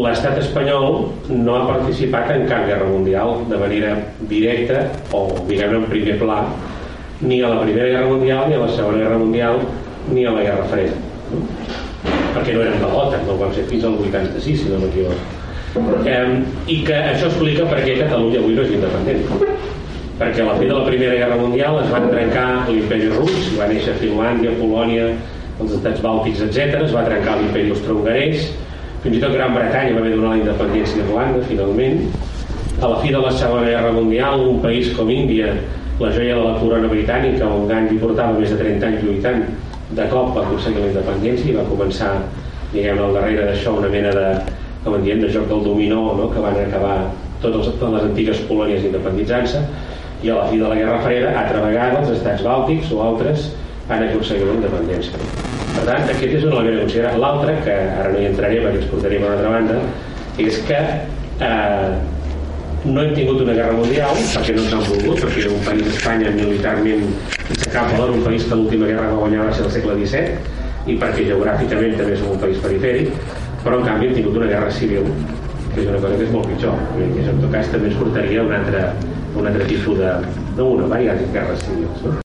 l'estat espanyol no ha participat en cap guerra mundial de manera directa o diguem en primer pla ni a la primera guerra mundial ni a la segona guerra mundial ni a la guerra freda perquè no eren de l'OTAN no ho vam ser fins al 86 si no m'equivoco. I que això explica per què Catalunya avui no és independent. Perquè a la fi de la primera guerra mundial es van trencar l'imperi rus va néixer Finlàndia, Polònia els estats bàltics, etc es va trencar l'imperi austro-hongarès fins i tot Gran Bretanya va haver donar la independència d'Irlanda finalment a la fi de la segona guerra mundial un país com Índia la joia de la corona britànica on Gandhi portava més de 30 anys lluitant de cop va aconseguir la independència i va començar diguem al darrere d'això una mena de com en diem, de joc del dominó no? que van acabar totes les antigues colònies independitzant-se i a la fi de la Guerra Freda altra vegada els estats bàltics o altres han aconseguit la independència. Per tant, aquest és un element a considerar. L'altre, que ara no hi entraré perquè ens portaríem a una altra banda és que eh, no hem tingut una guerra mundial perquè no ens han volgut, perquè era un país d'Espanya militarment sense cap valor, un país que l'última guerra va guanyar va ser al segle XVII i perquè geogràficament també som un país perifèric però en canvi hem tingut una guerra civil que és una cosa que és molt pitjor. I en tot cas també ens portaria un altre, un altre tipus de, no una, diverses guerres civils no?